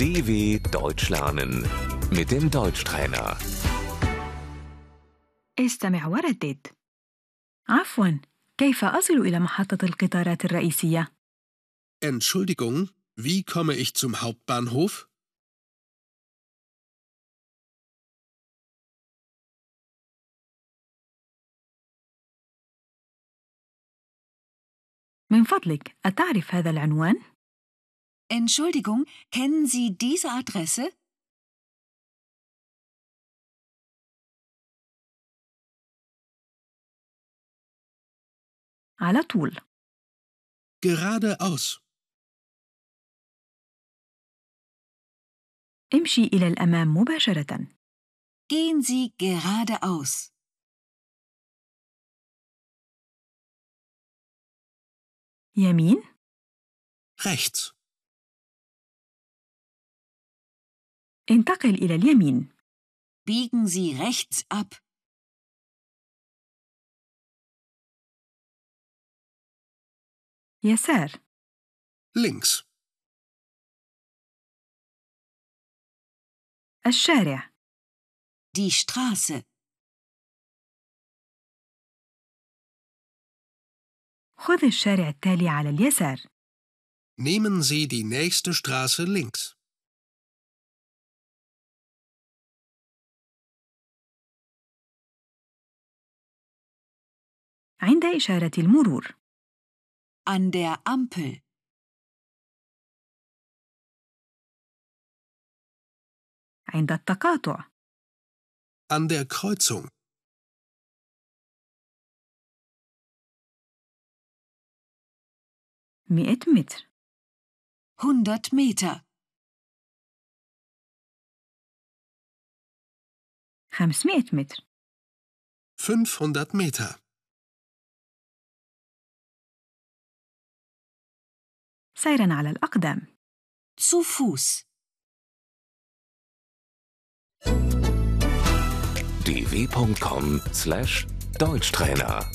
DW Deutsch lernen mit dem Deutschtrainer. استمع وردد عفوا كيف أصل إلى محطة القطارات الرئيسية؟ Entschuldigung, wie komme ich zum Hauptbahnhof? من فضلك أتعرف هذا العنوان؟ Entschuldigung, kennen Sie diese Adresse? على طول Geradeaus. امشي إلى الأمام مباشرة Gehen Sie geradeaus. يمين Rechts. انتقل إلى اليمين Biegen Sie rechts ab. يسار Links. الشارع Die Straße. خذ الشارع التالي على اليسار Nehmen Sie die nächste Straße links. عند إشارة المرور An der Ampel. عند التقاطع An der Kreuzung. مئة متر 100 Meter. خمسمائة متر 500 Meter. سيرا على الأقدام Zu Fuß. dw.com/deutschtrainer